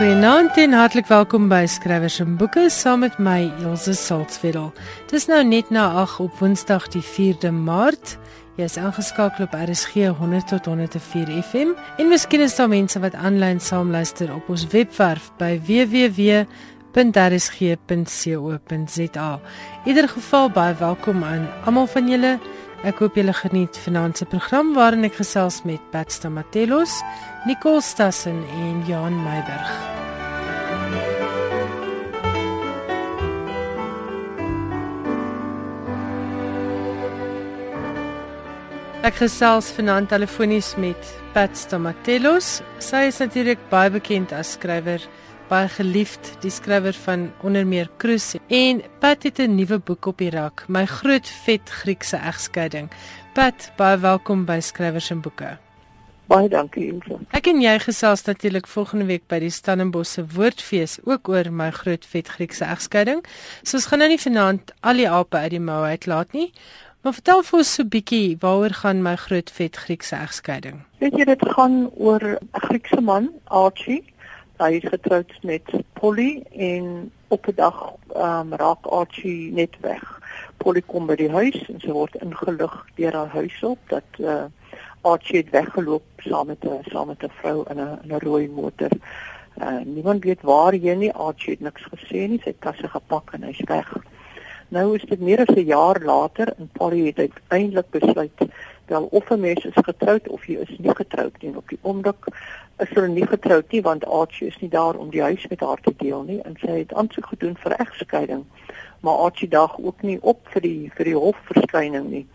Goeienaand en hartlik welkom by Skrywers en Boeke saam met my Elsje Salzwetel. Dis nou net na 8 op Woensdag die 4de Maart. Jy is aangeskakel op RSG 100 tot 104 FM en miskien is daar mense wat aanlyn saamluister op ons webwerf by www.rsg.co.za. In ieder geval baie welkom aan almal van julle. Ek hoop julle geniet vanaand se program waarin ek gesels met Pat Stamatelos, Nicole Stassen en Jan Meiburg. Ek gesels vanaand telefonies met Pat Stamatelos. Sy is natuurlik baie bekend as skrywer baie geliefd, die skrywer van onder meer Cruise en Pat het 'n nuwe boek op die rak, My groot vet Griekse egskeiding. Pat, baie welkom by Skrywers en Boeke. Baie dankie, Ilse. Ek en jy gesels natuurlik volgende week by die Stellenbosch se woordfees ook oor my groot vet Griekse egskeiding. So ons gaan nou nie vanaand al die ape uit die mou uitlaat nie. Maar vertel vir ons so 'n bietjie waaroor gaan my groot vet Griekse egskeiding? Weet jy dit gaan oor 'n Griekse man, Archie, Hy is getroud met Polly en op 'n dag um, raak Archie net weg. Polly kom by die huis en sy word ingelig deur haar huishulp dat uh, Archie het weggeloop saam met 'n saam met 'n vrou in 'n 'n rooi motor. Uh, niemand weet waar hy nie. Archie het niks gesê nie. Sy tasse gepak en hy's weg. Nou is dit meer as 'n jaar later en Polly het uiteindelik besluit wel of 'n mens is getroud of jy is nie getroud nie. Op die oomblik is hulle nie getroud nie want Archie is nie daar om die huis met haar te deel nie en sy het aansoek gedoen vir egskeiding. Maar Archie dag ook nie op vir die vir die hofverskyning nie.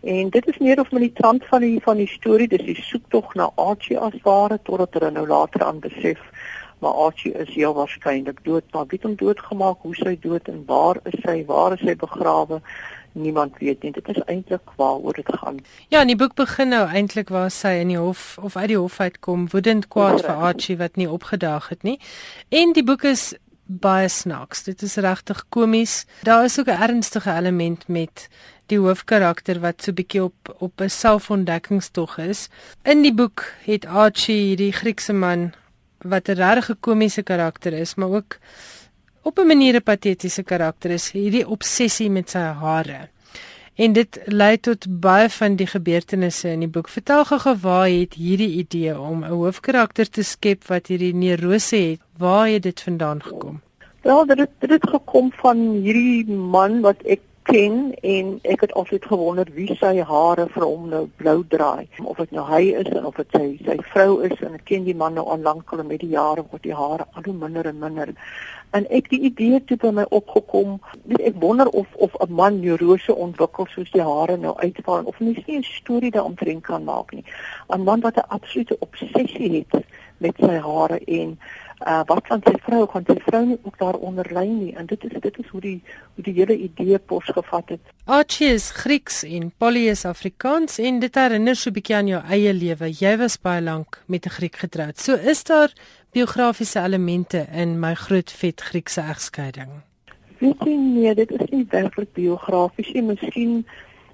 En dit is meer of min die trant van die van die storie, dis die soektog na Archie as ware totdat hulle nou later aan besef maar Archie is heel waarskynlik dood, maar wie het hom doodgemaak, hoe sy dood en waar is sy, waar is sy begrawe? niemand weet nie. Dit is eintlik waaroor dit gaan. Ja, in die boek begin nou eintlik waar sy in die hof of uit die hof uitkom, woedend kwaad vir Archie wat nie opgedaag het nie. En die boek is baie snaaks. Dit is regtig komies. Daar is ook 'n ernstige element met die hoofkarakter wat so bietjie op op 'n selfontdekkingstog is. In die boek het Archie hierdie Griekse man wat 'n regtig komiese karakter is, maar ook op 'n manier 'n patetiese karakter is hierdie obsessie met sy hare. En dit lei tot baie van die gebeurtenisse in die boek. Vertel gou waar het hierdie idee om 'n hoofkarakter te skep wat hierdie neurose het, waar het dit vandaan gekom? Wel, dit het, dit het gekom van hierdie man wat ek ken en ek het altyd gewonder wie sy hare vir hom nou blou draai. Of dit nou hy is en of dit sy sy vrou is en ek ken die man nou al lank al met die jare word die hare al hoe minder en minder. En ek die idee toe by my opgekom ek wonder of of 'n man neurose ontwikkel soos die hare nou uitval of mens nie 'n storie daaromtrent kan maak nie. 'n man wat 'n absolute obsessie het met sy hare en uh, wat van sy vrou? Gaan sy vrou nie ook daaronder lê nie. En dit is dit is hoe die hoe die hele idee pos gevat het. Archie is Grieks en Polly is Afrikaans en dit herinner so 'n bietjie aan jou eie lewe. Jy was baie lank met 'n Griek getroud so is daar biografiese elemente in my groot vet Griekse egskeiding? Weet jy nee, dit is nie werklik biografies nie. Miskien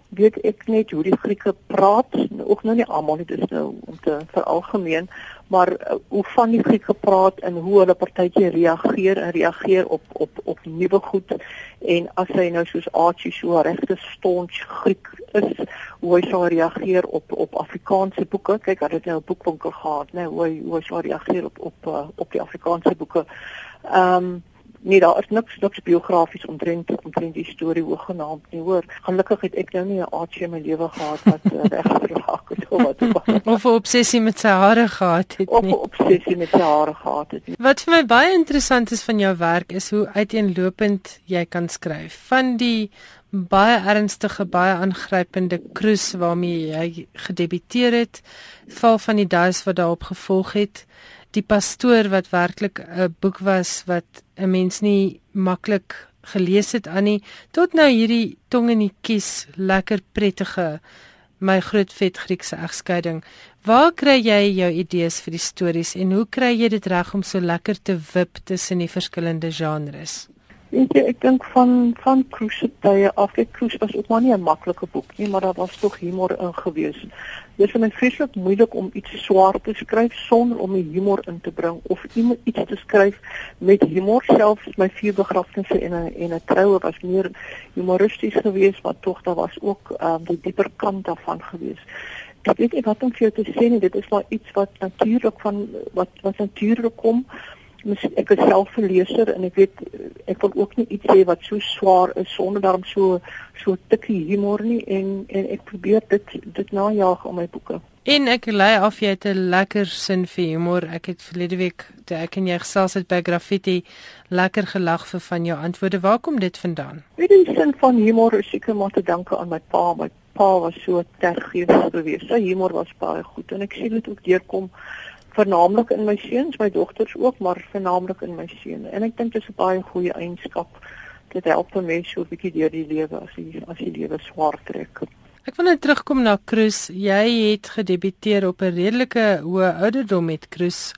weet ek net hoe die Grieke praat, ook nou nie almal dit is nou om te veralgemeen, maar uh, hoe van die Grieke praat en hoe hulle partytjie reageer en reageer op op op nuwe goed en as hy nou soos Archie so regte stons Griek is hoe hy sou reageer op op Afrikaanse boeke. Kyk, hy het nou 'n boekwinkel gehad, né? Hoe hy hoe hy sou reageer op op uh, op die Afrikaanse boeke. Ehm um, nee, daar is niks niks biografies omtrent omtrent die storie hoegenaamd nie, hoor. Gelukkig het ek nou nie 'n aardjie in my lewe gehad wat uh, weggeraak het of wat of 'n obsessie met sy hare gehad het nie. Of 'n obsessie met sy hare gehad het nie. Wat vir my baie interessant is van jou werk is hoe uiteenlopend jy kan skryf. Van die baie ernstige, baie aangrypende kruis waarmee hy gedebuteer het, val van die duis wat daarop gevolg het, die pastoor wat werklik 'n boek was wat 'n mens nie maklik gelees het aan nie, tot nou hierdie tong in die kies, lekker prettige my groot vet Griekse egskeiding. Waar kry jy jou idees vir die stories en hoe kry jy dit reg om so lekker te wip tussen die verskillende genres? Weet jy, ek dink van van Cruise tye af. Ek Cruise was ook maar nie 'n maklike boek nie, maar daar was tog humor in gewees. Dit is my vreeslik moeilik om iets swaar te skryf sonder om die humor in te bring of iets te skryf met humor selfs my vier begrafnisse en 'n en 'n troue was meer humoristies geweest, maar tog daar was ook um, die dieper kant daarvan geweest. Ek weet nie wat om vir jou te sê nie, dit is maar iets wat natuurlik van wat wat natuurlik kom ek is self 'n leser en ek weet ek wil ook nie iets sê wat so swaar is sonder daarom so so tikkie humor nie en en ek probeer dit dit najaag in my boeke. En ek lei af jy het 'n lekker sin vir humor. Ek het verlede week toe ek en jy gesels het by Graffiti lekker gelag vir van jou antwoorde. Waar kom dit vandaan? Weet die sin van humor is seker maar te danke aan my pa. My pa was so tergewend geweest. Sy humor was baie goed en ek sien dit ook deurkom vernaamlik in my seuns, my dogters ook, maar vernaamlik in my seun. En ek dink dit is 'n baie goeie eienskap. Dit help mense so 'n bietjie deur die lewe as jy as jy lewe swaar trek. Ek wil net terugkom na Cruz. Jy het gedebuteer op 'n redelike hoë ouderdom met Cruz.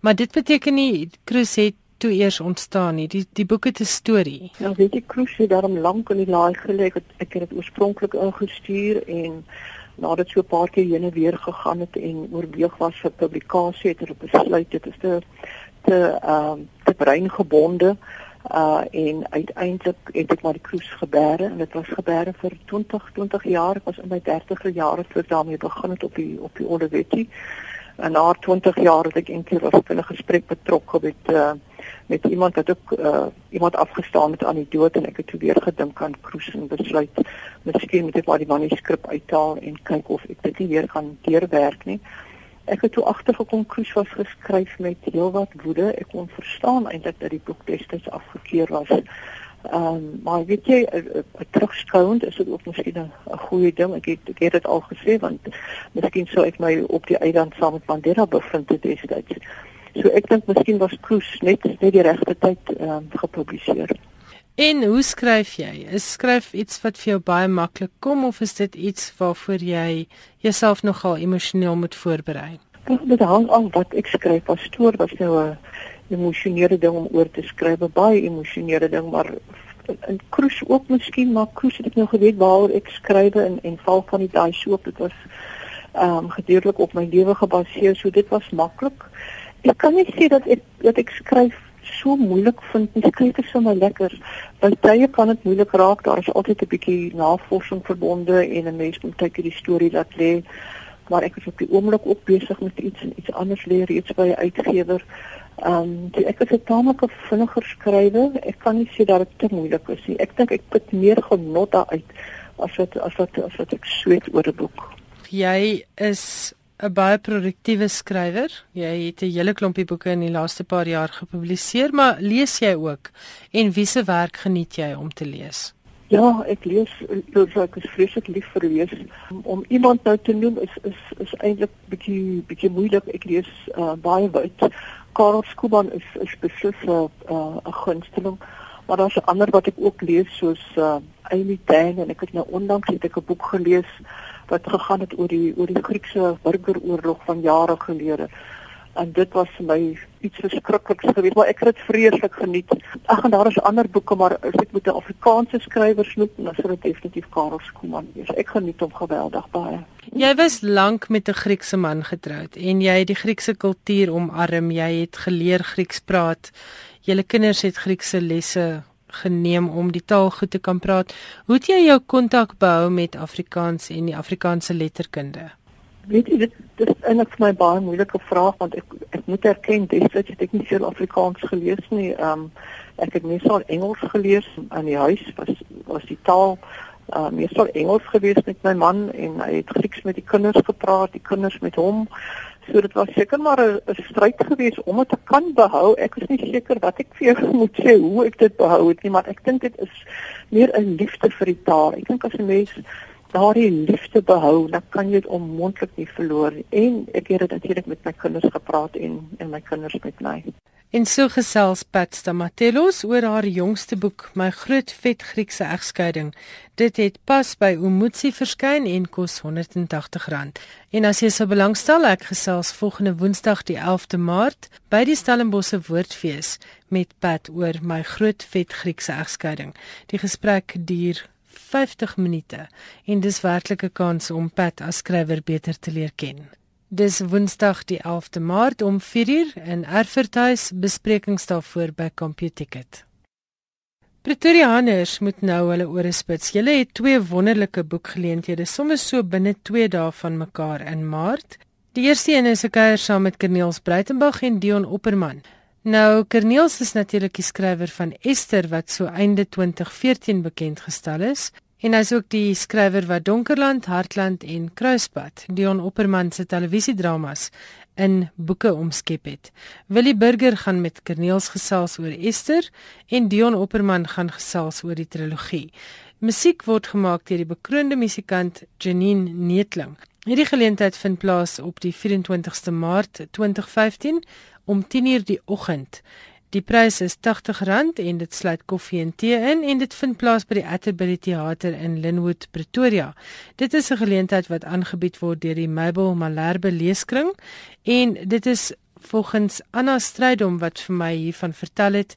Maar dit beteken nie Cruz het toe eers ontstaan nie. Die die boek het 'n storie. Ja, weet jy Cruz het daarom lank in die laai gelê. Ek het, ek het dit oorspronklik ingestuur en nadat so 'n paar keer heen en weer gegaan het en oorweeg was vir publikasie het hulle besluit dit is te te ehm uh, te breingebonde uh en uiteindelik het ek maar die cruise gebeere en dit was gebeere vir 20 20 jaar. Ek was in my 30er jare toe daarmee begin het op die op die Olivetti en na 20 jaar het ek eendag was in 'n gesprek betrokke met uh met iemand wat ook uh, iemand afgestaan het aan die dood en ek het toe weer gedink aan Kroes en besluit miskien moet ek maar die manuskrip uithaal en kyk of ek dit nie weer gaan deurwerk nie. Ek het toe agtergekom Kroes was geskryf met heelwat woede. Ek kon verstaan eintlik dat die boek destyds afgekeur was. Ehm um, maar weet jy, terugskouend is dit ook miskien 'n goeie ding. Ek het ek het dit al gesê want miskien sou ek my op die eiland saam met Mandela bevind het destyds. So ek dink miskien was Kroes net net die regte tyd ehm um, gepubliseer. En hoe skryf jy? Is skryf iets wat vir jou baie maklik kom of is dit iets waarvoor jy jouself nogal emosioneel moet voorberei? Dit hang af wat ek skryf. As stoor was nou 'n emosionele ding om oor te skryf, baie emosionele ding, maar in Kroes ook miskien, maar Kroes het ek nou geweet waaroor ek skryf en en val van die daai soop, dit was ehm um, gedeeltelik op my lewe gebaseer, so dit was maklik ek kan nie sê dat ek dat ek skryf so moeilik vind nie. Skryf is sommer lekker. By tye kan dit moeilik raak. Daar is altyd 'n bietjie navorsing verbonde en 'n mens moet kyk die storie laat lê. Maar ek is op die oomblik ook besig met iets en iets anders leer reeds by 'n uitgewer. Ehm um, ek is 'n tamelike vinniger skrywer. Ek kan nie sê dat dit te moeilik is nie. Ek dink ek put meer genot daaruit as wat as wat as wat ek sweet oor 'n boek. Jy is 'n baie produktiewe skrywer. Jy het 'n hele klompie boeke in die laaste paar jaar gepubliseer, maar lees jy ook? En wie se werk geniet jy om te lees? Ja, ek lees ek is vreeslik lief vir lees. Om iemand nou te noem is is is eintlik bietjie bietjie moeilik. Ek lees uh, baie wyd. Karl Skuban is is beslis 'n uh, 'n gunsteling. Maar daar's ander wat ek ook lees soos uh, Amy Tan en ek het nou onlangs het ek 'n boek gelees wat gegaan het oor die oor die Griekse burgeroorlog van jare gelede. En dit was vir my iets verskrikliks geweest, maar ek het dit vreeslik geniet. Ag en daar is ander boeke, maar ek met 'n Afrikaanse skrywer snoep, dan sou dit definitief Karel Skuman wees. Ek geniet hom geweldig baie. Jy was lank met 'n Griekse man getroud en jy het die Griekse kultuur omarm. Jy het geleer Grieks praat. Julle kinders het Griekse lesse geneem om die taal goed te kan praat. Hoe het jy jou kontak behou met Afrikaans en die Afrikaanse letterkunde? Weet jy dit dis eintlik vir my baie moeilike vraag want ek ek moet erken destyds het ek nie veel Afrikaans gelees nie. Ehm um, ek het meestal Engels gelees in die huis was was die taal uh meestal Engels gewees met my man en hy het Grieks met die kinders gepraat, die kinders met hom. So dit was seker maar 'n stryd geweest om dit te kan behou. Ek is nie seker wat ek vir jou moet sê hoe ek dit behou het nie, maar ek dink dit is meer 'n liefde vir die taal. Ek dink as 'n mens daardie liefde behou, dan kan jy dit onmoontlik nie verloor nie. En ek het dit natuurlik met my kinders gepraat en en my kinders met my. En so gesels Pat Stamatelos oor haar jongste boek, My Groot Vet Griekse Egskeiding. Dit het pas by Umutsi verskyn en kos R180. En as jy sou belangstel, ek gesels volgende Woensdag die 11de Maart by die Stellenbosse Woordfees met Pat oor My Groot Vet Griekse Egskeiding. Die gesprek duur 50 minute en dis werklik 'n kans om Pat as skrywer beter te leer ken. Dis Woensdag die 11de Maart om 4uur in Erfurthuis besprekings daarvoor by Computicket. Pretoriaaners moet nou hulle ore spits. Julle het twee wonderlike boekgeleenthede soms so binne 2 dae van mekaar in Maart. Die eerste een is 'n kuier saam met Corneels Breitenberg en Dion Opperman. Nou Corneels is natuurlik die skrywer van Esther wat so einde 2014 bekend gestel is. En hy's ook die skrywer wat Donkerland, Hartland en Kruispad, Dion Opperman se televisiedramas in boeke omskep het. Willie Burger gaan met Kerneels gesels oor Esther en Dion Opperman gaan gesels oor die trilogie. Musiek word gemaak deur die bekroonde musikant Janine Neetling. Hierdie geleentheid vind plaas op die 24ste Maart 2015 om 10:00 die oggend Die prys is R80 en dit sluit koffie en tee in en dit vind plaas by die Atterbury Theater in Linwood, Pretoria. Dit is 'n geleentheid wat aangebied word deur die Mabel Malherbe Leeskring en dit is volgens Anna Strydom wat vir my hiervan vertel het,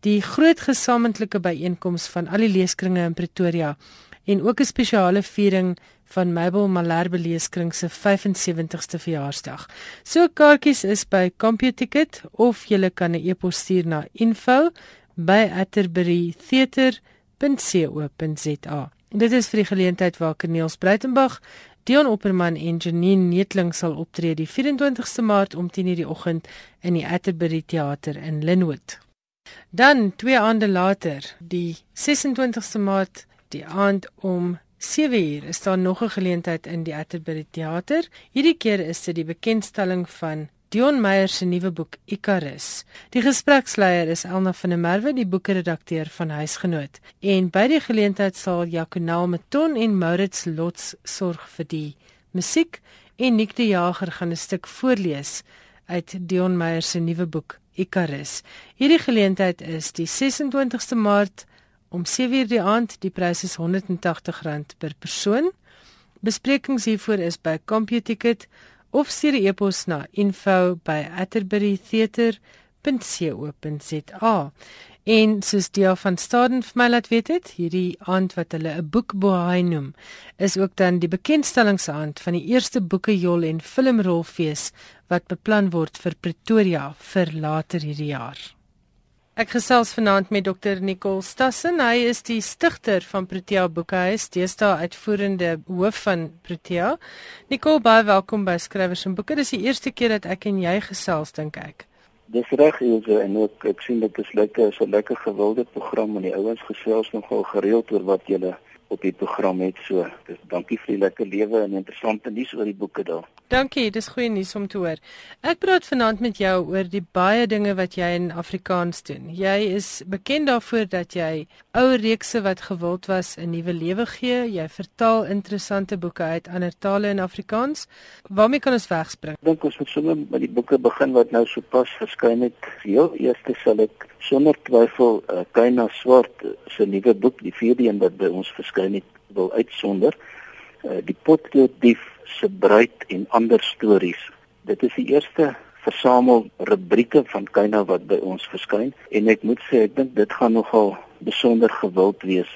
die groot gesamentlike byeenkoms van al die leeskringe in Pretoria en ook 'n spesiale viering van Mabel Malherbe leeskring se 75ste verjaarsdag. So kaartjies is by CompuTicket of jy kan 'n e-pos stuur na info@atterburytheater.co.za. Dit is vir die geleentheid waar Kneels Breitenberg, Dion Opperman en Janine Neetling sal optree die 24ste Maart om 10:00 die oggend in die Atterbury Theater in Linwood. Dan 2 aande later, die 26ste Maart die aand om 7uur is daar nog 'n geleentheid in die Atterbury Theater. Hierdie keer is dit die bekendstelling van Dion Meyer se nuwe boek Icarus. Die gespreksleier is Elna van der Merwe, die boekredakteur van Huisgenoot. En by die geleentheid sal Jaconel Meton en Maurits Lots sorg vir die musiek en Nick de Jager gaan 'n stuk voorlees uit Dion Meyer se nuwe boek Icarus. Hierdie geleentheid is die 26ste Maart om 7:00 die aand. Die prys is R180 per persoon. Besprekings hiervoor is by CompuTicket of stuur 'n e-pos na info@atterburytheater.co.za. En soos Dia van Staden vir my laat weet het, hierdie aand wat hulle 'n boekbohaai noem, is ook dan die bekendstellingsaand van die eerste boekejol en filmrolfees wat beplan word vir Pretoria vir later hierdie jaar. Ek gesels vanaand met Dr Nicole Stassen. Hy is die stigter van Protea Boekhuis, deesdae uitvoerende hoof van Protea. Nicole, baie welkom by Skrywers en Boeke. Dis die eerste keer dat ek en jy gesels, dink ek. Dis reg, Ilse, en ook ek sien dit is lekker, so lekker gewilde program en die ouens gesels nogal gereeld oor wat julle op die program het so. Dis dankie vir die lekker lewe en interessante nuus oor die boeke daar. Dankie, dis goeie nuus om te hoor. Ek praat vanaand met jou oor die baie dinge wat jy in Afrikaans doen. Jy is bekend daarvoor dat jy ou reekse wat gewild was 'n nuwe lewe gee. Jy vertaal interessante boeke uit ander tale in Afrikaans. Waarmee kan ons wegspring? Ek dink ons moet sommer met die boeke begin wat nou sopas verskyn het. Heel eers sal ek sonder twyfel uh, Kaina Swart se nuwe boek, die vierde een wat by ons verskyn het, wil uitsonder. Uh, die potlooddief se bruid en ander stories. Dit is die eerste versamel rubrieke van Kaina wat by ons verskyn en ek moet sê ek dink dit gaan nogal besonder gewild wees.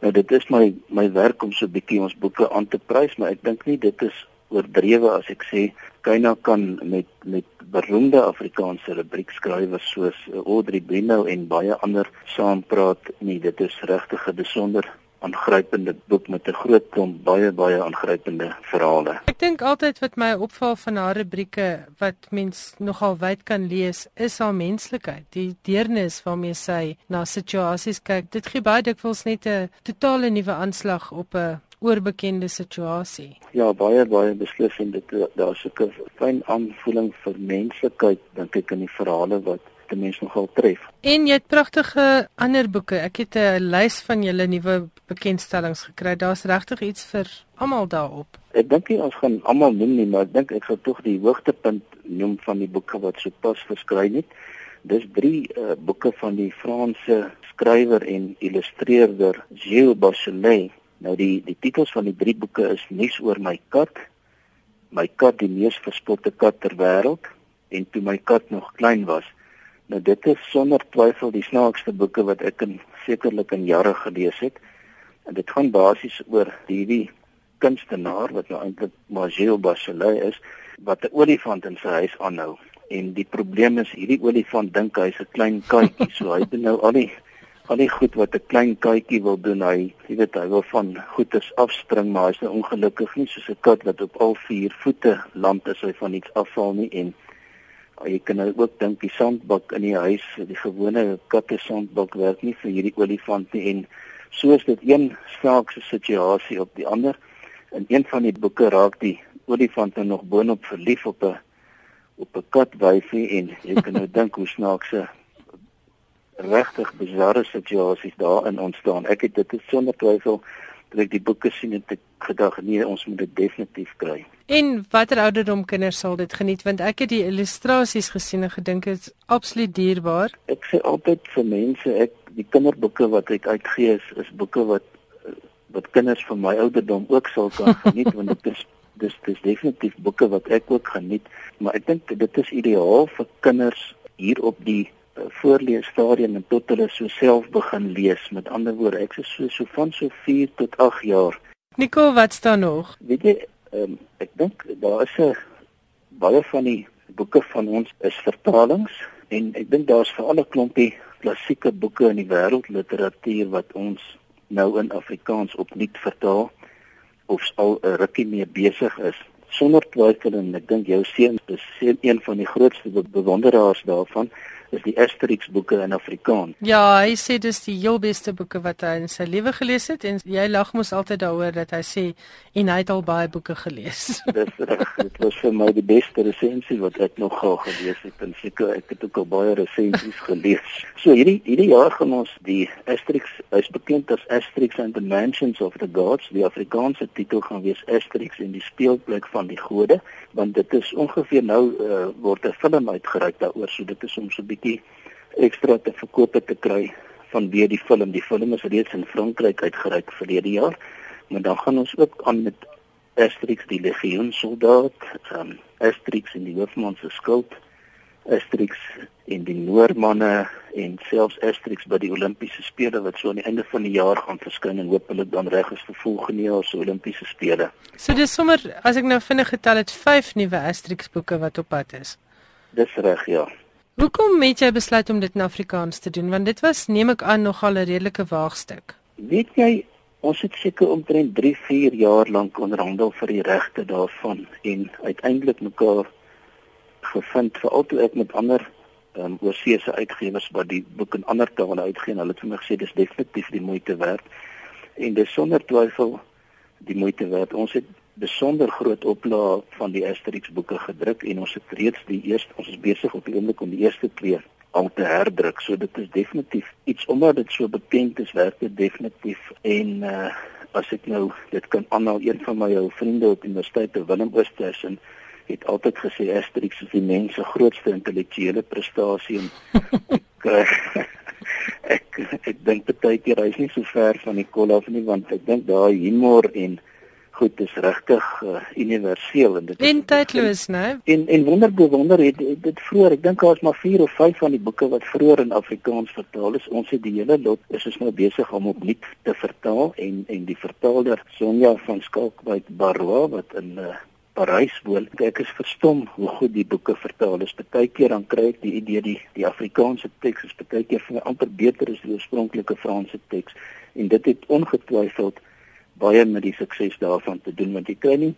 Nou dit is my my werk om so 'n bietjie ons boeke aan te prys, maar ek dink nie dit is oordrewe as ek sê Kaina kan met met beroemde Afrikaanse rubriekskrywers soos Audrey Beno en baie ander saampraat nie. Dit is regtig 'n besonder aangrypende boek met 'n groot klomp baie baie aangrypende verhale. Ek dink altyd wat my opval van haar rubrieke wat mens nogal wyd kan lees, is haar menslikheid, die deernis waarmee sy na situasies kyk. Dit gee baie dikwels net 'n totale nuwe aanslag op 'n oorbekende situasie. Ja, baie baie beslis en dit daar's 'n fyn aanvoeling vir menslikheid dink ek in die verhale wat die mens nogal tref. En jy het pragtige ander boeke. Ek het 'n lys van julle nuwe bekendstellings gekry. Daar's regtig iets vir almal daarop. Ek dink nie ons gaan almal noem nie, maar ek dink ek sal tog die hoogtepunt noem van die boeke wat sopas verskyn het. Dis drie uh, boeke van die Franse skrywer en illustreerder Gilles Bachelet. Nou die die titels van die drie boeke is Nuus oor my kat, My kat die mees verspotte kat ter wêreld en toe my kat nog klein was. Nou dit is sonder twyfel die snaakste boeke wat ek in sekerlik in jare gelees het. En dit gaan basies oor hierdie kunstenaar wat nou eintlik Marcel Bachelet is wat 'n olifant in sy huis aanhou. En die probleem is hierdie olifant dink hy's 'n klein katjie, so hy doen nou al die al die goed wat 'n klein katjie wil doen. Hy, jy weet, hy wil van goeders afspring, maar hy's nou ongelukkig nie soos 'n kat wat op al vier voete land is, hy van iets afval nie en jy kan nou ook dink die sandbak in die huis, die gewone katte sandbak werk nie vir hierdie olifant nie en soos dit een snaakse situasie op die ander in een van die boeke raak die olifant nou nog boonop verlief op 'n op 'n katwyfie en jy kan nou dink hoe snaakse regtig bizarre situasies daarin ontstaan. Ek het dit sonder twyfel toe ek die boeke sien het ek gedag nee, ons moet dit definitief kry. En watter ouderdom kinders sal dit geniet? Want ek het die illustrasies gesien en gedink dit is absoluut dierbaar. Ek sê altyd vir mense ek die kinderboeke wat ek uitgee is, is boeke wat wat kinders van my ouderdom ook sal kan geniet want dit is dis dis definitief boeke wat ek ook geniet. Maar ek dink dit is ideaal vir kinders hier op die uh, voorleesstadium en tot hulle so self begin lees. Met ander woorde ek sê so so van so 4 tot 8 jaar. Nico wat staan nog? Weet jy um, ek dink daar is 'n baie van die boeke van ons is vertalings en ek dink daar's vir alle klompie klassieke boeke in die wêreldliteratuur wat ons nou in Afrikaans opnuut vertaal of al 'n rukkie mee besig is sonder twyfel en ek dink jou seun is een van die grootste bewonderaars daarvan is die Asterix boeke in Afrikaans. Ja, hy sê dis die heel beste boeke wat hy in sy lewe gelees het en jy lag mos altyd daaroor dat hy sê en hy het al baie boeke gelees. dis reg, dit was vir my die beste resensie wat ek nog al gelees het en seker ek het ook al baie resensies gelees. So hierdie hierdie jaar gaan ons die Asterix is bekend as Asterix and the Mansions of the Gods. Die Afrikaanse titel gaan wees Asterix en die speelplek van die gode want dit is ongeveer nou uh, word 'n film uitgereik daaroor so dit is om so 'n bietjie ekstra te verkoop te kry vanweë die film die film is reeds in Frankryk uitgereik verlede jaar maar dan gaan ons ook aan met Asterix die legioen soldaat um, Asterix in die hoofman se skuld Asterix in die Noormanne en selfs Asterix by die Olimpiese spele wat so aan die einde van die jaar gaan verskyn en hopelik dan reg is vir volgende jaar se Olimpiese spele. So dis sommer as ek nou vinnig getel het 5 nuwe Asterix boeke wat op pad is. Dis reg ja. Hoekom het jy besluit om dit in Afrikaans te doen? Want dit was neem ek aan nogal 'n redelike waagstuk. Weet jy ons het seker omtrent 3, 4 jaar lank onderhandel vir die regte daarvan en uiteindelik mekaar gevind veral toe ek met ander um, oorseese uitgewers wat die boek in ander tale uitgee en hulle het vir my gesê dis definitief die moeite werd. En dis sonder twyfel die moeite werd. Ons het besonder groot oplaag van die Asterix boeke gedruk en ons het reeds die eerste ons is besig op die oomblik om die eerste twee al te herdruk. So dit is definitief iets omdat dit so bekend is werk dit definitief. En uh, as ek nou dit kan aanhaal een van my ou vriende op universiteit Willem Oosthuizen het altyd gesê Asterix is die mens se grootste intellektuele prestasie en ek eh, ek, ek dink baie keer hy is nie so ver van die kol af nie want ek dink daai humor en goed is regtig uh, universeel en dit is tydloos nê en en wonder bewonder het, het dit vroeër ek dink daar's maar 4 of 5 van die boeke wat vroeër in Afrikaans vertaal is ons het die hele lot is ons nou besig om opnuut te vertaal en en die vertaler Sonja van Skalkwyk Barwa wat in uh, Parys woon. Ek is verstom hoe goed die boeke vertaal is. Partykeer dan kry ek die idee die die Afrikaanse teks is partykeer vir my amper beter as die oorspronklike Franse teks en dit het ongetwyfeld baie met die sukses daarvan te doen want jy kry nie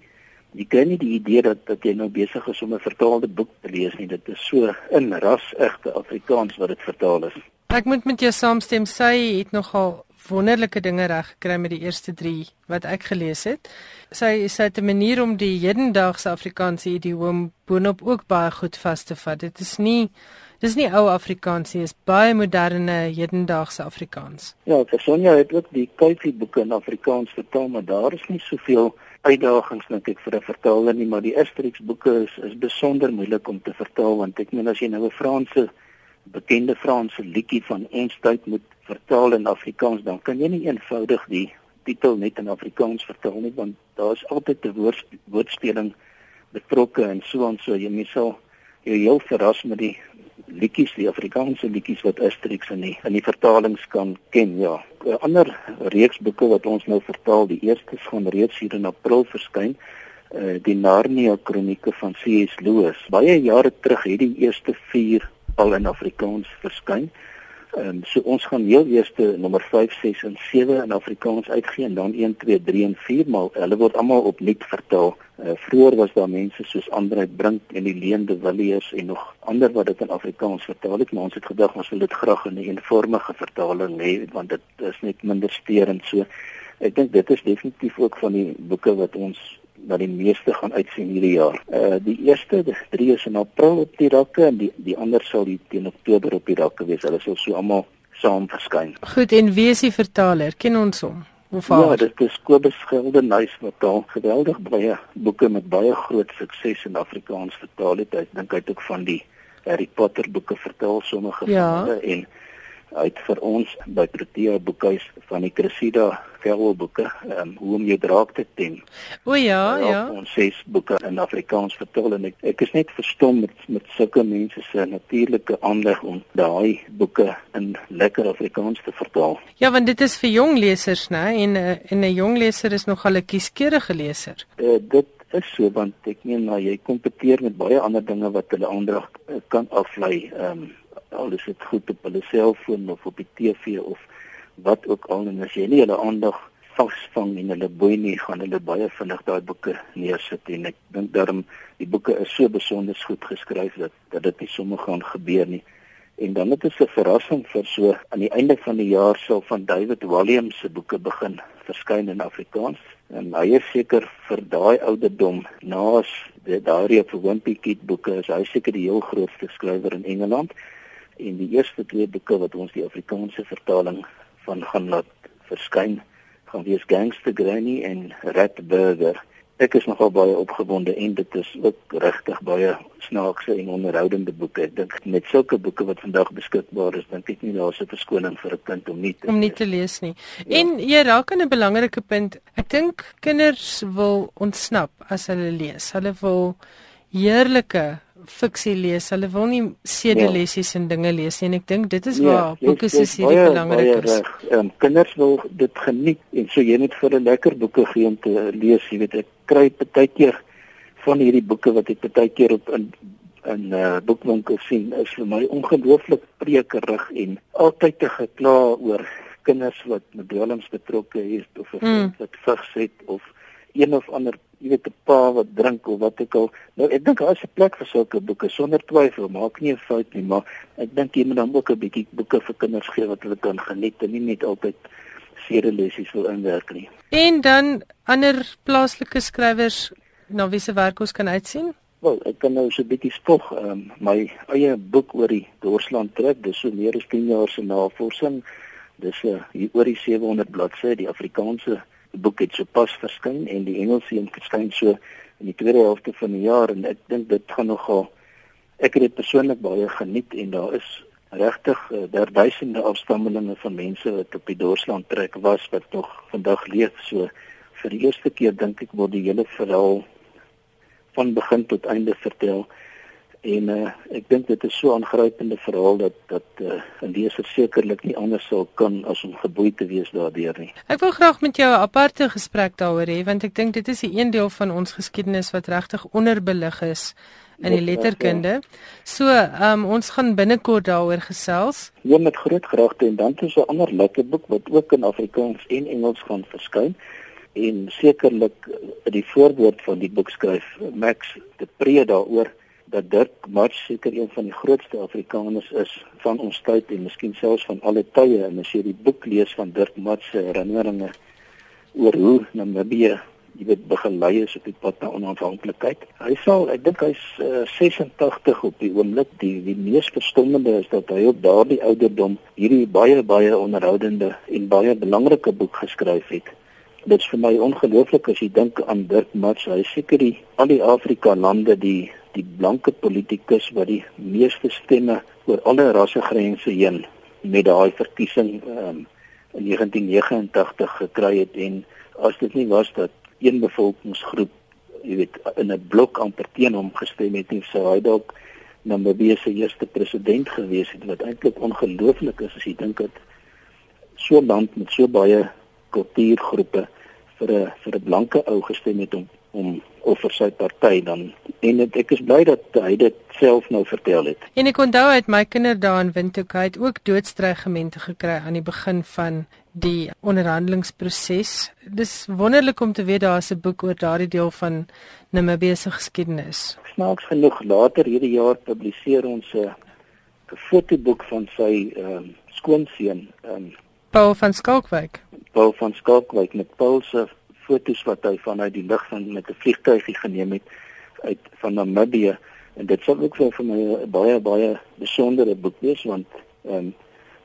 jy kry nie die idee dat dat jy nou besig is om 'n vertaalde boek te lees nie. Dit is so in ras egte Afrikaans wat dit vertaal is. Ek moet met jou saamstem. Sy het nogal wonderlike dinge reg gekry met die eerste 3 wat ek gelees het. Sy sê dit 'n manier om die hedendaagse Afrikaanse idiom boonop ook baie goed vas te vat. Dit is nie dis nie ou Afrikaans nie, dis baie moderne hedendaagse Afrikaans. Ja, Sonja het ook die Kuifie boeke in Afrikaans vertaal, maar daar is nie soveel uitdagings dink ek vir 'n vertaler nie, maar die Asterix boeke is is besonder moeilik om te vertaal want ek meen as jy nou 'n Franse bekende Franse liedjie van ons tyd moet vertaal in Afrikaans, dan kan jy nie eenvoudig die titel net in Afrikaans vertaal nie want daar's altyd 'n woord, woordspeling betrokke en so en so jy moet sal jy heel verras met die liedjies, die Afrikaanse liedjies wat Asterix in die in die vertalings kan ken. Ja, 'n ander reeks boeke wat ons nou vertaal, die eerste gaan reeds hier in April verskyn. Uh, die Narnia kronieke van C.S. Lewis. Baie jare terug het die eerste 4 al in Afrikaans verskyn. Ehm so ons gaan heel eers nommer 5, 6 en 7 in Afrikaans uitgee en dan 1, 2, 3 en 4 maar hulle word almal opnuut vertaal. Uh, vroeger was daar mense soos Andre Brink en die Leende Villiers en nog ander wat dit in Afrikaans vertaal het, maar ons het gedag ons wil dit graag in 'n eenvormige vertaling hê want dit is net minder steurend so. Ek dink dit is definitief ook van die boeke wat ons wat die meeste gaan uitsien hierdie jaar. Uh die eerste, die drie is in April op die rakke en die die ander sal die teen Oktober op die rakke wees. Hulle sal so almal saam verskyn. Goed, en wie is die vertaler? Ken ons hom? Of Ja, dit is Kobus Geldenhuys wat al geweldig baie boeke met baie groot sukses in Afrikaans vertaal het. Ek dink hy het ook van die Harry Potter boeke vertaal sommige ja. van hulle en uit vir ons by Protea Boekhuis van die Cressida Verwelboeke, ehm um, hoe om jou draak te tem. O ja, uh, ja. Ons ses boeke in Afrikaans vertaal en ek, ek is net verstom met met sulke mense se natuurlike aanleg om daai boeke in lekker Afrikaans te vertaal. Ja, want dit is vir jong lesers, né? En uh, en 'n jong leser is nogal 'n kieskeurige leser. Uh, dit is so want ek meen nou jy kompeteer met baie ander dinge wat hulle aandag uh, kan aflei. Ehm um, al is dit goed op hulle selfoon of op die TV of wat ook al en as jy nie hulle aandag vasvang en hulle boei nie gaan hulle baie vinnig daai boeke neersit en ek dink daarom die boeke is so besonder goed geskryf dat dat dit nie sommer gaan gebeur nie. En dan het dit 'n verrassing vir so aan die einde van die jaar sal van David Walliams se boeke begin verskyn in Afrikaans. En hy is seker vir daai ouderdom naas die daardie vir Wimpy Kid boeke is hy seker die heel grootste skrywer in Engeland en die eerste twee boeke wat ons die Afrikaanse vertaling van gaan laat verskyn gaan wees Gangster Granny en Rat Burger. Ek is nogal baie opgewonde en dit is ook regtig baie snaakse en onderhoudende boeke. Ek dink met sulke boeke wat vandag beskikbaar is, dink ek nie daar's 'n verskoning vir 'n kind om nie te om nie te lees nie. Ja. En jy raak aan 'n belangrike punt. Ek dink kinders wil ontsnap as hulle lees. Hulle wil heerlike fiksie lees. Hulle wil nie sedelessies ja. en dinge lees nie en ek dink dit is ja, waar ja, boeke soos hierdie belangrik is. Ehm kinders wil dit geniet en so jy moet vir 'n lekker boeke gee om te lees, jy weet ek kry baie keer van hierdie boeke wat ek baie keer op in in uh, boekwinkels sien is vir my ongelooflik prekerig en altyd te gekla oor kinders wat met dwelms betrokke is of mm. wat vigs het of een of ander jy weet 'n pa wat drink of wat ook al. Nou ek dink daar is 'n plek vir sulke boeke sonder twyfel, maak nie 'n fout nie, maar ek dink jy moet dan ook 'n bietjie boeke vir kinders gee wat hulle kan geniet en nie net altyd seere lesies wil inwerk nie. En dan ander plaaslike skrywers na wie se werk ons kan uitsien? Wel, ek kan nou so 'n bietjie spog, um, my eie boek oor die Dorsland trek, dis so meer as 10 jaar se navorsing. Dis uh, hier oor die 700 bladsye, die Afrikaanse Die boek het sopas verskyn en die Engelse een verskyn so in die tweede helfte van die jaar en ek dink dit gaan nogal ek het dit persoonlik baie geniet en daar is regtig daar duisende afstammelinge van mense wat op die Dorsland trek was wat nog vandag leef. So vir die eerste keer dink ek word die hele verhaal van begin tot einde vertel en uh, ek dink dit is so 'n aangrypende verhaal dat dat uh, 'n leser sekerlik nie anders sou kan as om geboei te wees daardeur nie. Ek wil graag met jou 'n aparte gesprek daaroor hê want ek dink dit is 'n een deel van ons geskiedenis wat regtig onderbelig is in die letterkunde. So, um, ons gaan binnekort daaroor gesels. Ja, met groot graagte en dan is 'n ander lekker boek wat ook in Afrikaans en Engels gaan verskyn en sekerlik uh, die voorwoord van die boek skryf Max de Pre daaroor dat Dirk Mars seker een van die grootste Afrikaners is van ons tyd en miskien selfs van alle tye en as jy die boek lees van Dirk Mars se herinneringe oor hoe Namibië jy weet begelei is op die pad na onafhanklikheid. Hy sal ek dink hy's uh, 86 op die oomblik. Die die mees verstommende is dat hy op daardie ouderdom hierdie baie baie onderhoudende en baie belangrike boek geskryf het. Dit is vir my ongelooflik as jy dink aan Dirk Mars. Hy seker die al die Afrika lande die die blanke politikus wat die meeste stemme oor alle rassegrense heen met daai verkiesing um, in 1989 gekry het en as dit nie was dat een bevolkingsgroep jy weet in 'n blok amper teen hom gestem het nie sou hy dalk Namibië se eerste president gewees het wat eintlik ongelooflik is as jy dink dat so 'n land met so baie kultuurgroepe vir 'n vir 'n blanke ou gestem het om om of vir sy party dan en het, ek is bly dat hy dit self nou vertel het. En ek onthou uit my kinderdae in Windhoek het ook doodstrygemente gekry aan die begin van die onderhandelingsproses. Dis wonderlik om te weet daar is 'n boek oor daardie deel van Namibië se geskiedenis. Snaaks genoeg later hierdie jaar publiseer ons 'n 'n fotoboek van sy ehm um, skoonseun, ehm um, Paul van Skalkwyk. Paul van Skalkwyk met Paul se fotos wat hy vanuit die lug van met 'n vliegtuigie geneem het uit van Namibië en dit sal ook vir my 'n baie baie besondere boek wees want ehm um,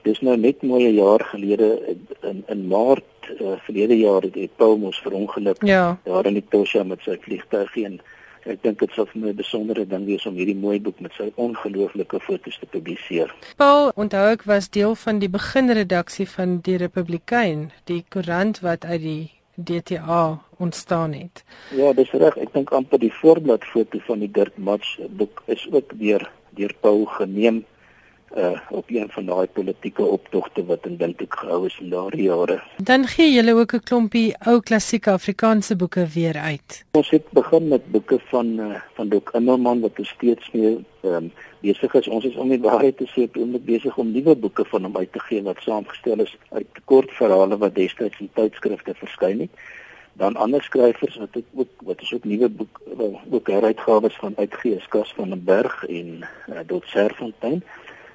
dis nou net mooi 'n jaar gelede in in Maart uh, verlede jaar het, het Paul mos verongeluk ja. daar in Etosha met sy vliegtuig en ek dink dit sal vir my 'n besondere ding wees om hierdie mooi boek met sy ongelooflike fotos te publiseer. Paul, onthou ek was deel van die beginredaksie van die Republikein, die koerant wat uit die DTA ontstaan het. Ja, dis reg. Ek dink amper die voorbladfoto van die Dirk Match boek is ook deur deur Paul geneem uh op een van daai politieke optogte wat in dink ek gehou is in daardie jare. Dan gee julle ook 'n klompie ou klassieke Afrikaanse boeke weer uit. Ons het begin met boeke van uh, van Dok Immelman wat ons steeds meer um, besig is. Ons is om die waarheid te sê, ons besig om nuwe boeke van hom uit te gee wat saamgestel is uit kortverhale wat destyds in tydskrifte verskyn het. Dan ander skrywers wat ek ook wat is ook nuwe boek ook heruitgawes van uitgeeskas van 'n berg en uh, Dot Serfontein.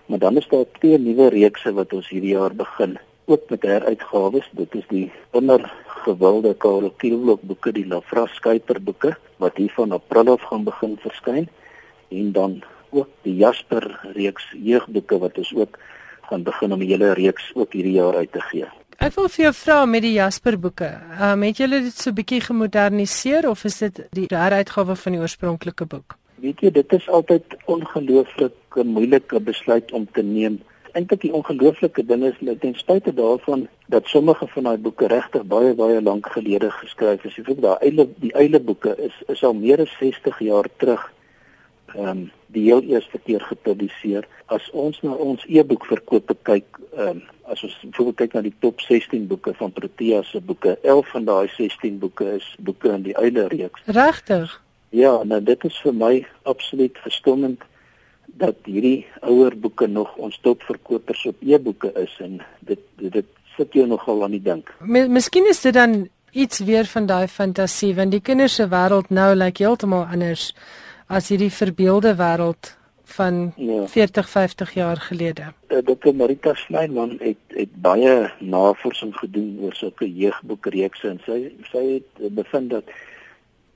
Maar dan is daar twee nuwe reekse wat ons hierdie jaar begin, ook met heruitgawes. Dit is die ondergewilde Karel Kielblok boeke, die Lafras Skyper boeke wat hier van April af gaan begin verskyn en dan ook die Jasper reeks jeugboeke wat ons ook gaan begin om die hele reeks ook hierdie jaar uit te gee. Ek wil vir jou vra met die Jasper boeke. Ehm um, het julle dit so bietjie gemoderniseer of is dit die heruitgawe van die oorspronklike boek? Weet jy, dit is altyd ongelooflik moeilike besluit om te neem. Eintlik die ongelooflike ding is net ten spyte daarvan dat sommige van daai boeke regtig baie baie lank gelede geskryf is. Jy weet daai eile die eile boeke is is al meer as 60 jaar terug ehm um, die heel eerste keer gepubliseer. As ons na ons e-boek verkope kyk, ehm um, as ons byvoorbeeld kyk na die top 16 boeke van Protea se boeke, 11 van daai 16 boeke is boeke in die eile reeks. Regtig? Ja, nou dit is vir my absoluut verstommend dat hierdie ouer boeke nog ons topverkopers op e-boeke is en dit dit, dit sit jou nogal aan die dink. Miskien is dit dan iets weer van daai fantasie want die kinders se wêreld nou lyk like heeltemal anders as hierdie verbeelde wêreld van ja. 40 50 jaar gelede. Uh, Dr. Marita Snyman het het baie navorsing gedoen oor sulke jeugboekreekse en sy sy het bevind dat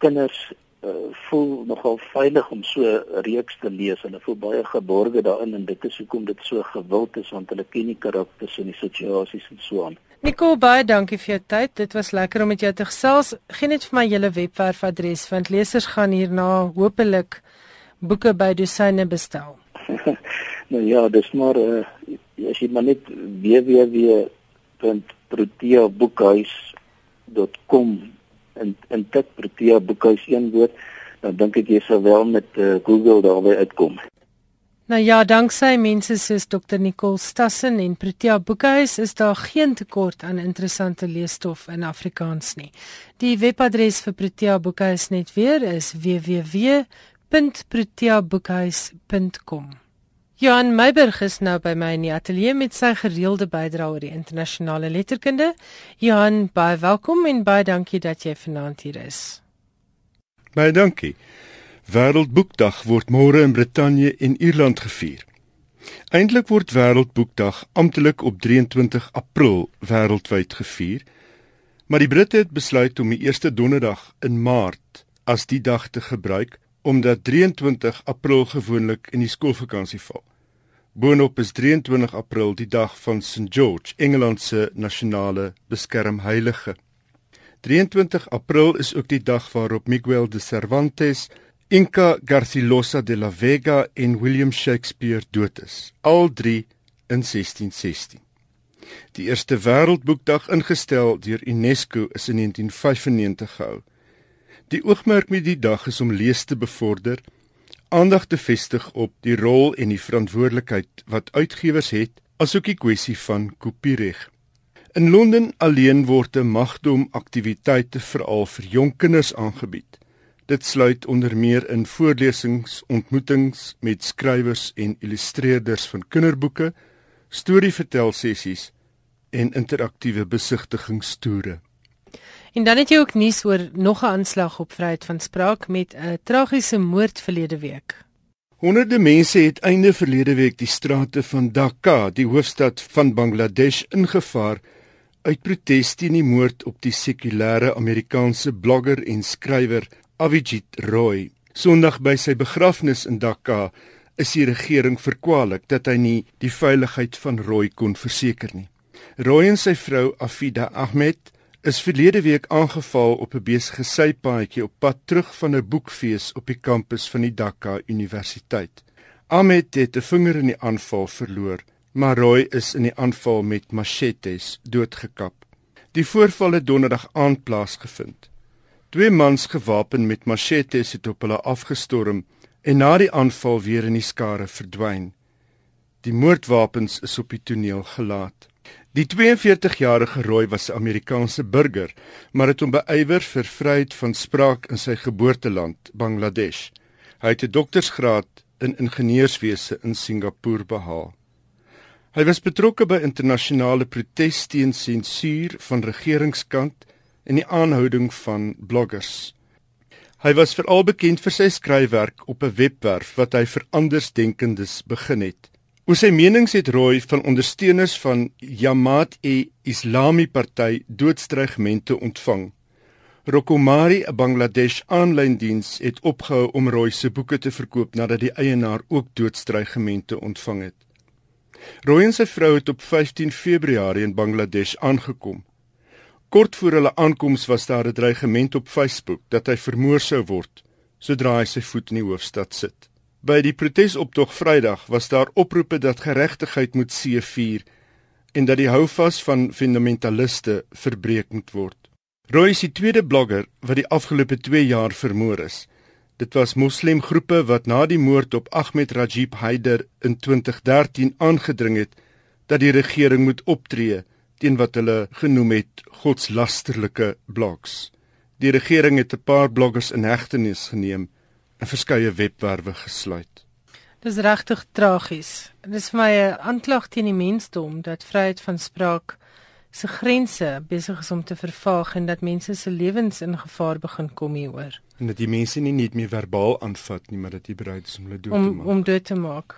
kinders uh, voel nogal veilig om so 'n reeks te lees. Hulle voel baie geborge daarin en dit is hoekom dit so gewild is want hulle ken die karakters en die situasies en so aan. Nicole, baie dankie vir jou tyd. Dit was lekker om met jou te gesels. Geen net vir my julle webwerfadres want lesers gaan hierna hopelik boeke by dosyne bestel. nou ja, dis maar uh, as jy maar net www.proteaboekhuis.com in in tik Protea boekhuis een woord, dan dink ek jy sal wel met uh, Google daarby uitkom. Nou ja, danksy mense soos Dr Nicole Stassen en Protea Boekhuis is daar geen tekort aan interessante leesstof in Afrikaans nie. Die webadres vir Protea Boekhuis net weer is www.proteaboekhuis.com. Johan Meiberg is nou by my in die ateljee met sy gereelde bydrae oor die internasionale letterkunde. Johan, baie welkom en baie dankie dat jy vanaand hier is. Baie dankie. Wêreldboekdag word môre in Brittanje en Ierland gevier. Eintlik word Wêreldboekdag amptelik op 23 April wêreldwyd gevier, maar die Britte het besluit om die eerste donderdag in Maart as die dag te gebruik omdat 23 April gewoonlik in die skoolvakansie val. Boonop is 23 April die dag van St George, Engeland se nasionale beskermheilige. 23 April is ook die dag waarop Miguel de Cervantes Inca Garcilaso de la Vega en William Shakespeare dood is, al drie in 1616. Die eerste Wêreldboekdag ingestel deur UNESCO is in 1995 gehou. Die oogmerk met die dag is om lees te bevorder, aandag te vestig op die rol en die verantwoordelikheid wat uitgewers het, asook die kwessie van kopiereg. In Londen alleen word 'n magdom aktiwiteite veral vir jong kinders aangebied. Dit sluit onder meer in voorlesings, ontmoetings met skrywers en illustreerders van kinderboeke, storievertelsessies en interaktiewe besigtigingstoere. En dan het jy ook nuus oor nog 'n aanslag op vryheid van spraak met 'n tragiese moord verlede week. Honderde mense het einde verlede week die strate van Dhaka, die hoofstad van Bangladesh, ingevaar uit protes teen die moord op die sekulêre Amerikaanse blogger en skrywer Avijit Roy. Sondag by sy begrafnis in Dhaka is die regering verkwalik dat hy nie die veiligheid van Roy kon verseker nie. Roy en sy vrou Afida Ahmed is verlede week aangeval op 'n besige sypaadjie op pad terug van 'n boekfees op die kampus van die Dhaka Universiteit. Ahmed het 'n vinger in die aanval verloor, maar Roy is in die aanval met machetes doodgekap. Die voorval het donderdag aand plaasgevind. Twee mans gewapen met machetes het op hulle afgestorm en na die aanval weer in die skare verdwyn. Die moordwapens is op die toneel gelaat. Die 42-jarige Roy was 'n Amerikaanse burger, maar het hom beywer vir vryheid van spraak in sy geboorteland, Bangladesh. Hy het 'n doktorsgraad in ingenieurswese in Singapore behaal. Hy was betrokke by internasionale protes teen sensuur van regeringskant en die aanhouding van bloggers. Hy was veral bekend vir sy skryfwerk op 'n webwerf wat hy vir andersdenkendes begin het. Oor sy menings het Roy van ondersteuners van Jamaat-e-Islami party doodstrygemente ontvang. Rokomari, 'n Bangladesh aanlyn diens, het opgehou om Roy se boeke te verkoop nadat die eienaar ook doodstrygemente ontvang het. Roy en sy vrou het op 15 Februarie in Bangladesh aangekom. Kort voor hulle aankoms was daar 'n dreigement op Facebook dat hy vermoor sou word sodra hy sy voet in die hoofstad sit. By die protesoptog Vrydag was daar oproepe dat geregtigheid moet seëvier en dat die houvas van fundamentaliste verbreek moet word. Roy is die tweede blogger wat die afgelope 2 jaar vermoor is. Dit was moslemgroepe wat na die moord op Ahmed Rajib Haider in 2013 aangedring het dat die regering moet optree teen wat hulle genoem het godslasterlike blogs. Die regering het 'n paar bloggers in hegtenis geneem en verskeie webwerwe gesluit. Dis regtig tragies. Dit is vir my 'n aanklag teen die mensdom dat vryheid van spraak se grense besig is om te vervaag en dat mense se lewens in gevaar begin kom hieroor. En dat die mense nie net meer verbaal aanvat nie, maar dat jy bereid is om hulle dood om, te maak. Om dood te maak.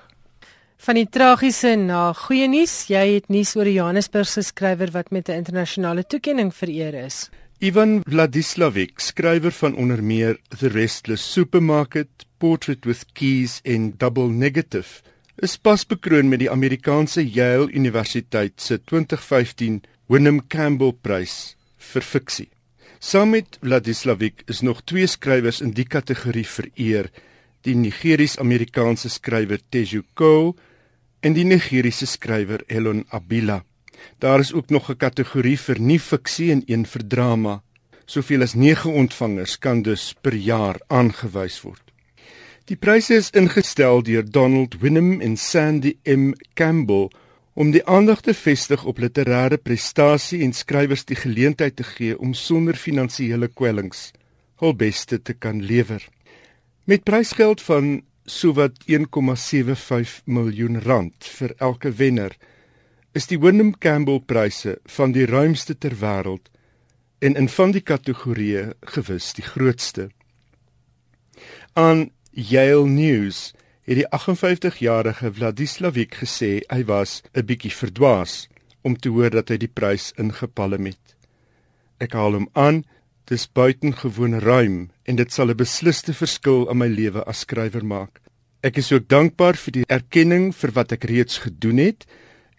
Van die tragiese na goeie nuus, jy het nuus oor 'n Johannesburgse skrywer wat met 'n internasionale toekenning vereer is. Ivan Vladislavic, skrywer van onder meer The Restless Supermarket, Portrait with Keys en Double Negative, is pas bekroon met die Amerikaanse Yale Universiteit se 2015 Wyndham Campbell Prys vir fiksie. Saam met Vladislavic is nog twee skrywers in die kategorie vereer, die Nigeries-Amerikaanse skrywer Teju Cole en die Nigeriese skrywer Elon Abila. Daar is ook nog 'n kategorie vir nie fiksie en een vir drama. Soveel as 9 ontvangers kan dus per jaar aangewys word. Die pryse is ingestel deur Donald Winham en Sandy M Campbell om die aandag te vestig op literêre prestasie en skrywers die geleentheid te gee om sonder finansiële kwellings hul beste te kan lewer. Met prysgeld van sowat 1,75 miljoen rand vir elke wenner is die Wyndham Campbell pryse van die ruimste ter wêreld en in van die kategorieë gewis die grootste. Aan Yale News het die 58-jarige Vladislavic gesê hy was 'n bietjie verdwaas om te hoor dat hy die prys ingepalm het. Ek haal hom aan, dis buitengewoon ruim en dit sal 'n besliste verskil in my lewe as skrywer maak. Ek is ook dankbaar vir die erkenning vir wat ek reeds gedoen het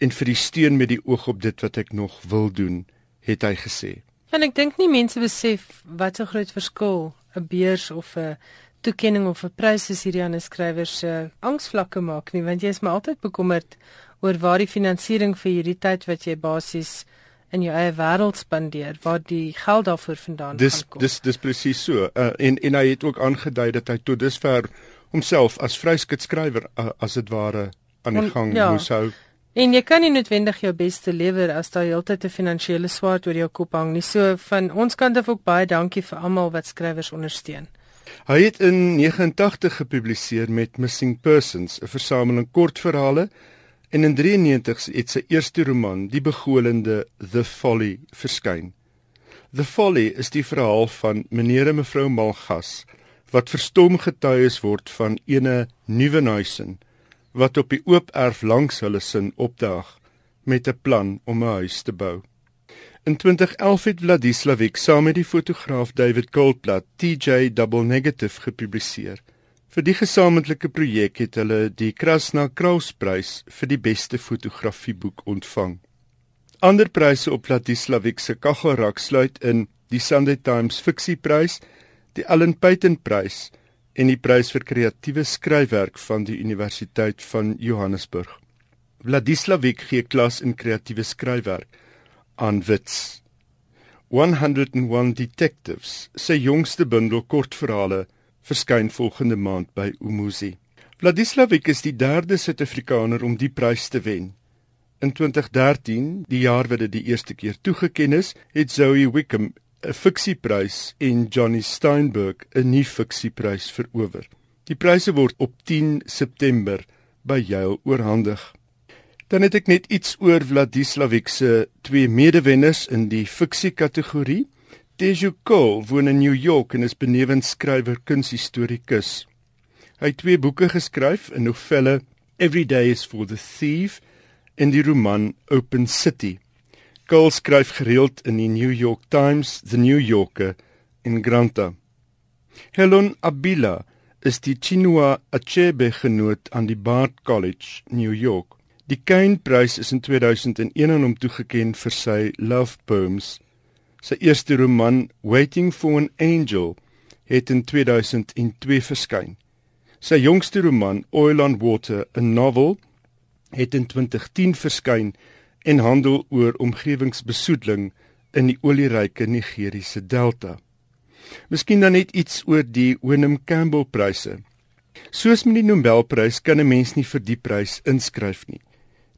en vir die steun met die oog op dit wat ek nog wil doen, het hy gesê. En ek dink nie mense besef wat 'n groot verskil 'n beurs of 'n toekenning of 'n prys is hierdie aan 'n skrywer se angsvlakke maak nie, want jy is maar altyd bekommerd oor waar die finansiering vir hierdie tyd wat jy basies in jou eie wêreld spandeer waar die geld daarvoor vandaan dis, kom. Dis dis presies so. Uh, en en hy het ook aangedui dat hy tot dusver homself as vryskutskrywer uh, as dit ware aan die gang ja. moes hou. En jy kan nie noodwendig jou beste lewer as daar heeltyd 'n finansiële swaard oor jou kop hang nie. So van ons kant af ook baie dankie vir almal wat skrywers ondersteun. Hy het in 89 gepubliseer met Missing Persons, 'n versameling kortverhale, en in 93 het sy eerste roman, Die begolende The Folly, verskyn. The Folly is die verhaal van meneer en mevrou Malgas wat verstom getuies word van ene Nuwenhuisen wat op die oop erf langs hulle sin opdaag met 'n plan om 'n huis te bou. In 2011 het Vladislavik saam met die fotograaf David Goldblatt TJ Double Negative gepubliseer. Vir die gesamentlike projek het hulle die Krasna Krausprys vir die beste fotografieboek ontvang. Ander pryse op Vladislavik se kaggelrak sluit in die Sunday Times Fiksieprys, die Allen Peyton Prys en die prys vir kreatiewe skryfwerk van die Universiteit van Johannesburg. Vladislavik gee klas in kreatiewe skryfwerk aan Wits. 101 Detectives, sy jongste bundel kortverhale, verskyn volgende maand by Umuzi. Vladislavik is die derde Suid-Afrikaner om die prys te wen. In 2013, die jaar wat dit die eerste keer toegekend is, het Zoe Wickham 'n fiksieprys en Johnny Steinberg 'n nuwe fiksieprys verower. Die pryse word op 10 September by Yale oorhandig. Dan het ek net iets oor Vladislavik se twee medewenners in die fiksie kategorie. Teju Cole woon in New York en is benewens skrywer kunshistorikus. Hy het twee boeke geskryf, 'n novelle Every Day is for the Thief en die roman Open City. Cole skryf gereeld in die New York Times, The New Yorker en Granta. Helen Abila is die Chinua Achebe genoot aan die Bard College, New York. Die Kane Prys is in 2001 aan hom toegekend vir sy love poems. Sy eerste roman, Waiting for an Angel, het in 2002 verskyn. Sy jongste roman, Oil on Water, 'n novel, het in 2010 verskyn en handel oor omgewingsbesoedeling in die olieryke Nigeriese delta. Miskien dan net iets oor die Wynnum Campbell pryse. Soos met die Nobelprys kan 'n mens nie vir die prys inskryf nie.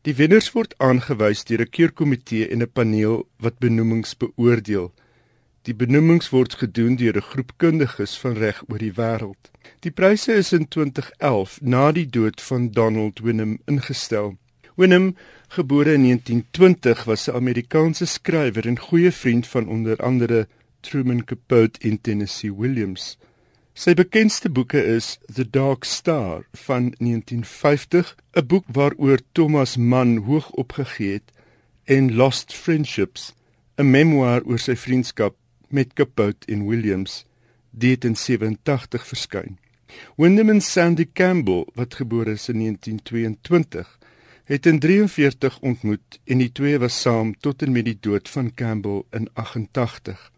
Die wenners word aangewys deur 'n keurkomitee en 'n paneel wat benoemings beoordeel. Die benoemings word gedoen deur 'n groep kundiges van reg oor die wêreld. Die pryse is in 2011 na die dood van Donald Wynnum ingestel. Wynnum gebore in 1920, was 'n Amerikaanse skrywer en goeie vriend van onder andere Truman Capote en Tennessee Williams. Sy bekendste boeke is The Dark Star van 1950, 'n boek waaroor Thomas Mann hoog opgegee het, en Lost Friendships, 'n memoir oor sy vriendskap met Capote en Williams, dit in 87 verskyn. Wyndham en Sandy Campbell, wat gebore is in 1922, het in 43 ontmoet en die twee was saam tot en met die dood van Campbell in 88.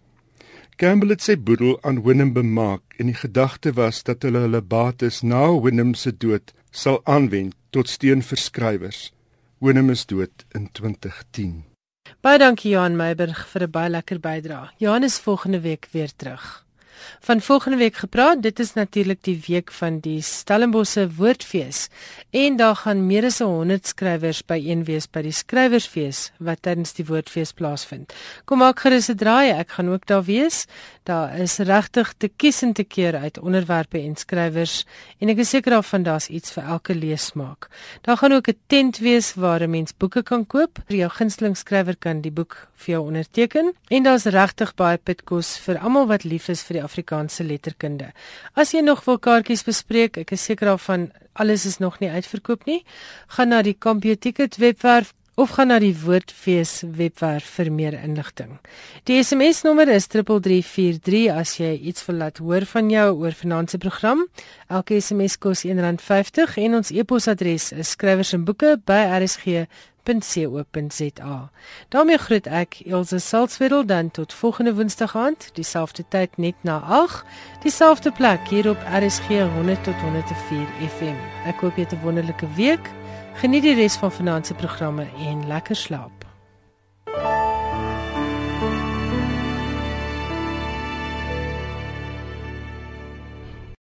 Campbell het sy boedel aan Wynnum bemaak en die gedagte was dat hulle hulle bates na Wynnum se dood sal aanwend tot steun vir skrywers. Wynnum is dood in 2010. Baie dankie Johan Meiberg vir 'n baie lekker bydrae. Johan is volgende week weer terug van volgende week gepraat. Dit is natuurlik die week van die Stellenbosse Woordfees en daar gaan meer as 100 skrywers byeen wees by die skrywersfees wat tydens die Woordfees plaasvind. Kom maak gerus 'n draai, ek gaan ook daar wees. Daar is regtig te kies en te keer uit onderwerpe en skrywers en ek is seker daarvan daar's iets vir elke leesmaak. Daar gaan ook 'n tent wees waar 'n mens boeke kan koop. Jou gunsteling skrywer kan die boek vir jou onderteken en daar's regtig baie pitkos vir almal wat lief is vir die Afrikaanse letterkunde. As jy nog wil kaartjies bespreek, ek is seker daarvan alles is nog nie uitverkoop nie, gaan na die Computicket webwerf of gaan na die Woordfees webwerf vir meer inligting. Die SMS nommer is 3343 as jy iets wil laat hoor van jou oor finansiëre program. Elke SMS kos R1.50 en ons e-posadres is skrywersenboeke@rsg www.rsg.co.za. daarmee groet ek Elsje Salzwetel dan tot volgende woensdag aand dieselfde tyd net na 8 dieselfde plek hier op RSG 100 tot 104 FM ek hoop jy het 'n wonderlike week. Geniet die res van vanaand se programme en lekker slaap